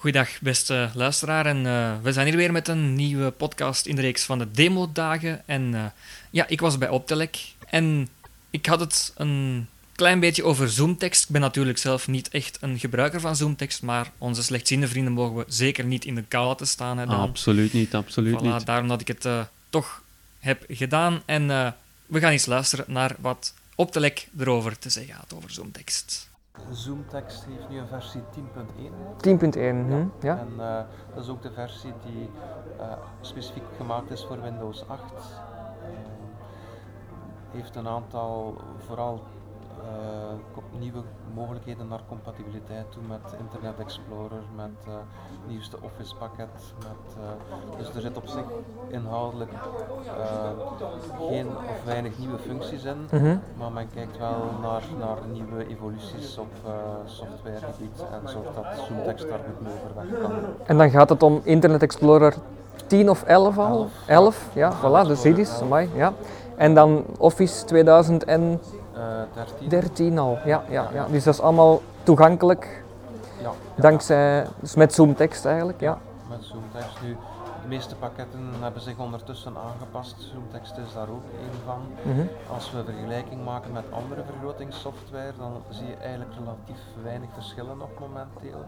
Goedendag, beste luisteraar. En, uh, we zijn hier weer met een nieuwe podcast in de reeks van de Demo-dagen. En uh, ja, ik was bij Optelec en ik had het een klein beetje over Zoomtekst. Ik ben natuurlijk zelf niet echt een gebruiker van Zoomtekst, maar onze slechtziende vrienden mogen we zeker niet in de kou laten staan. Hè, dan. absoluut niet, absoluut voilà, niet. Daarom dat ik het uh, toch heb gedaan. En we gaan eens luisteren naar wat Optelec erover te zeggen had over Zoomtekst. Zoomtext heeft nu een versie 10.1. 10.1, hm, ja. En uh, dat is ook de versie die uh, specifiek gemaakt is voor Windows 8. Uh, heeft een aantal, vooral nieuwe mogelijkheden naar compatibiliteit toe met Internet Explorer, met het nieuwste Office pakket. Met, dus er zit op zich inhoudelijk geen of weinig nieuwe functies in, -hmm. maar men kijkt wel naar, naar nieuwe evoluties op softwaregebied en zorgt dat Zoomtext daar goed mee overweg kan. En dan gaat het om Internet Explorer 10 of 11 al? 11, 11 ja, voilà, de series, amai, ja. En dan Office 2000 en... Uh, 13. 13 al, ja, ja, ja. Dus dat is allemaal toegankelijk. Ja. Dankzij, dus met Zoomtekst eigenlijk, ja. Met Zoomtekst nu. De meeste pakketten hebben zich ondertussen aangepast. Zoomtekst is daar ook één van. Mm -hmm. Als we vergelijking maken met andere vergrotingssoftware, dan zie je eigenlijk relatief weinig verschillen op momenteel.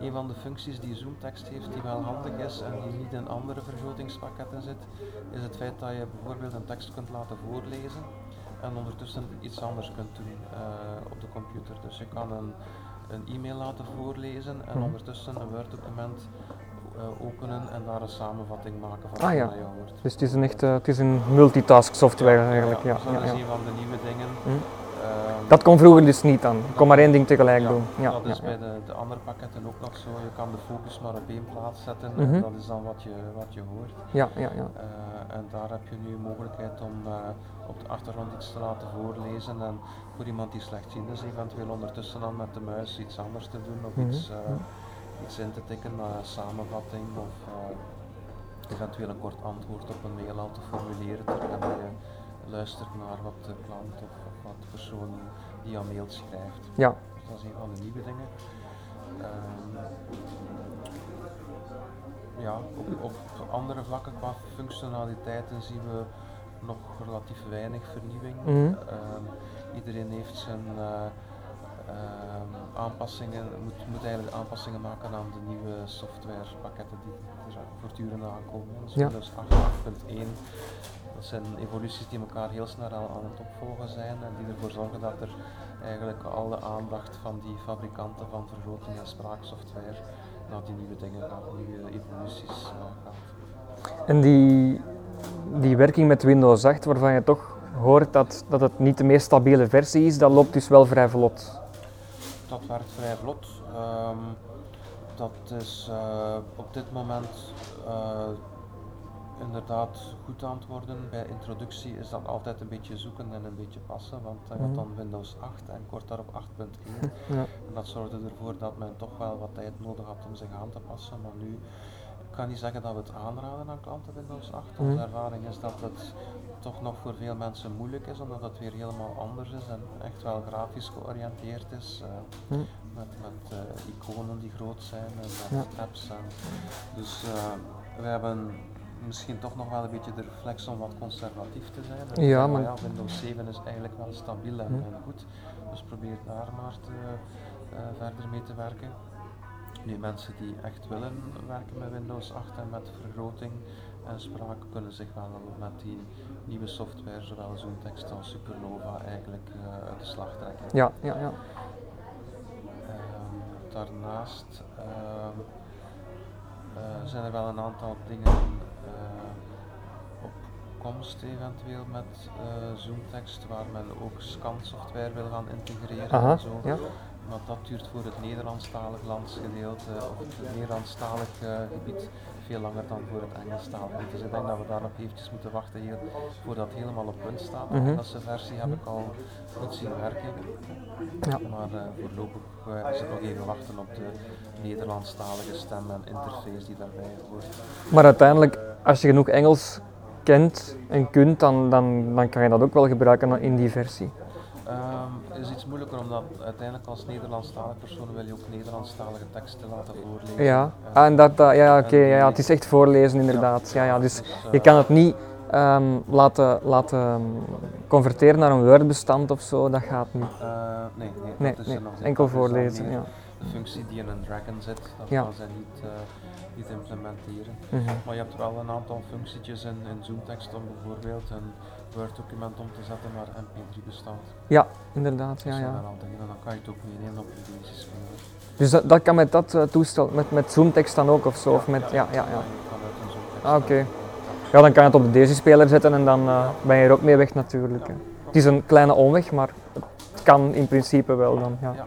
Een van de functies die Zoomtekst heeft die wel handig is en die niet in andere vergrotingspakketten zit, is het feit dat je bijvoorbeeld een tekst kunt laten voorlezen en ondertussen iets anders kunt doen uh, op de computer. Dus je kan een, een e-mail laten voorlezen en mm. ondertussen een Word-document uh, openen en daar een samenvatting maken van ah, ja. wat je hoort. Dus het is een, echt, uh, het is een multitask software ja, eigenlijk. Ja, dus dat is een van de nieuwe dingen. Mm. Dat kon vroeger dus niet dan. Ik kon maar één ding tegelijk ja, doen. Ja, dat is bij de, de, andere pakketten ook nog zo. Je kan de focus maar op één plaats zetten mm -hmm. en dat is dan wat je, wat je hoort. Ja, ja, ja. Uh, en daar heb je nu mogelijkheid om uh, op de achtergrond iets te laten voorlezen en voor iemand die slechtziend is eventueel ondertussen dan met de muis iets anders te doen of mm -hmm. iets, uh, iets in te tikken, een samenvatting of eventueel een kort antwoord op een mail te formuleren terwijl je luistert naar wat de klant of wat de persoon die aan mail schrijft. Ja. Dus dat is een van de nieuwe dingen. Um, ja, op, op, andere vlakken qua functionaliteiten zien we nog relatief weinig vernieuwing. Mm -hmm. um, iedereen heeft zijn uh, um, aanpassingen, moet, moet eigenlijk aanpassingen maken aan de nieuwe softwarepakketten die er voortdurend aankomen. Dus ja. Windows 8.1 dat zijn evoluties die elkaar heel snel aan het opvolgen zijn en die ervoor zorgen dat er eigenlijk alle aandacht van die fabrikanten van vergroting en spraaksoftware naar die nieuwe dingen gaat, nieuwe evoluties gaat. En die, die werking met Windows 8, waarvan je toch hoort dat, dat het niet de meest stabiele versie is, dat loopt dus wel vrij vlot. Dat werkt vrij vlot. Um, dat is uh, op dit moment uh, inderdaad goed aan het worden. Bij introductie is dat altijd een beetje zoeken en een beetje passen, want dan gaat dan Windows 8 en kort daarop 8.1. Ja. En dat zorgde ervoor dat men toch wel wat tijd nodig had om zich aan te passen. Maar nu kan niet zeggen dat we het aanraden aan klanten Windows 8. Onze ervaring is dat het toch nog voor veel mensen moeilijk is, omdat het weer helemaal anders is en echt wel grafisch georiënteerd is. Uh, met met uh, iconen die groot zijn en met Ja. apps. En, dus we hebben misschien toch nog wel een beetje de reflex om wat conservatief te zijn. En Ja, maar- ja, Windows 7 is eigenlijk wel stabiel en, en goed, dus probeer daar maar te, eh, verder mee te werken. Nu, mensen die echt willen werken met Windows 8 en met vergroting en spraak kunnen zich wel met die nieuwe software, zowel Zoomtext als Supernova, eigenlijk eh, uit de slag trekken. Ja, ja, ja. Ehm, daarnaast ehm, eh, zijn er wel een aantal dingen eh, op komst eventueel met eh, Zoomtext, waar men ook scansoftware wil gaan integreren Aha, en zo. ja. Maar dat duurt voor het Nederlandstalig landsgedeelte of het Nederlandstalig eh, gebied veel langer dan voor het Engelstalig. Dus ik denk dat we daar nog eventjes moeten wachten hier, voordat het helemaal op punt staat. Mhm. Dat versie heb ik al goed zien werken. Ja. Maar eh, voorlopig eh, is het nog even wachten op de Nederlandstalige stem en interface die daarbij hoort. Maar uiteindelijk, als je genoeg Engels kent en kunt, dan, dan, dan kan je dat ook wel gebruiken in die versie. Ehm, is iets moeilijker omdat uiteindelijk als Nederlandstalige persoon wil je ook Nederlandstalige teksten laten voorlezen. Ja, Eh, ah, en dat, ja, oké, ja, ja, het is echt voorlezen inderdaad. Ja, ja, dus eh, je kan het niet ehm, laten, laten ehm, converteren naar een Word-bestand of zo, dat gaat niet. eh, nee, nee, Nee, dat is nee nog niet. enkel voorlezen. Ja. De functie die in een Dragon zit, dat Ja. gaan ze niet, eh, niet implementeren. Mhm. Maar je hebt wel een aantal functietjes in, in ZoomText om bijvoorbeeld een Word-document om te zetten naar MP3-bestand. Ja, inderdaad. Ja, dat zijn ja. wel al dingen, dan kan je het ook meenemen op je deze-speler. Dus dat, dat kan met dat eh, toestel, met, met Zoomtext dan ook of zo? Of met, ja, ja, ja. Ah, oké. Ja, dan kan je het op de Daisy-speler zetten en dan eh, ben je er ook mee weg natuurlijk. hè. Het is een kleine omweg, maar het kan in principe wel dan. Ja.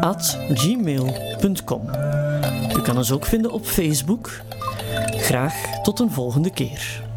techtouchteam@gmail.com. U kan ons ook vinden op Facebook. Graag tot een volgende keer.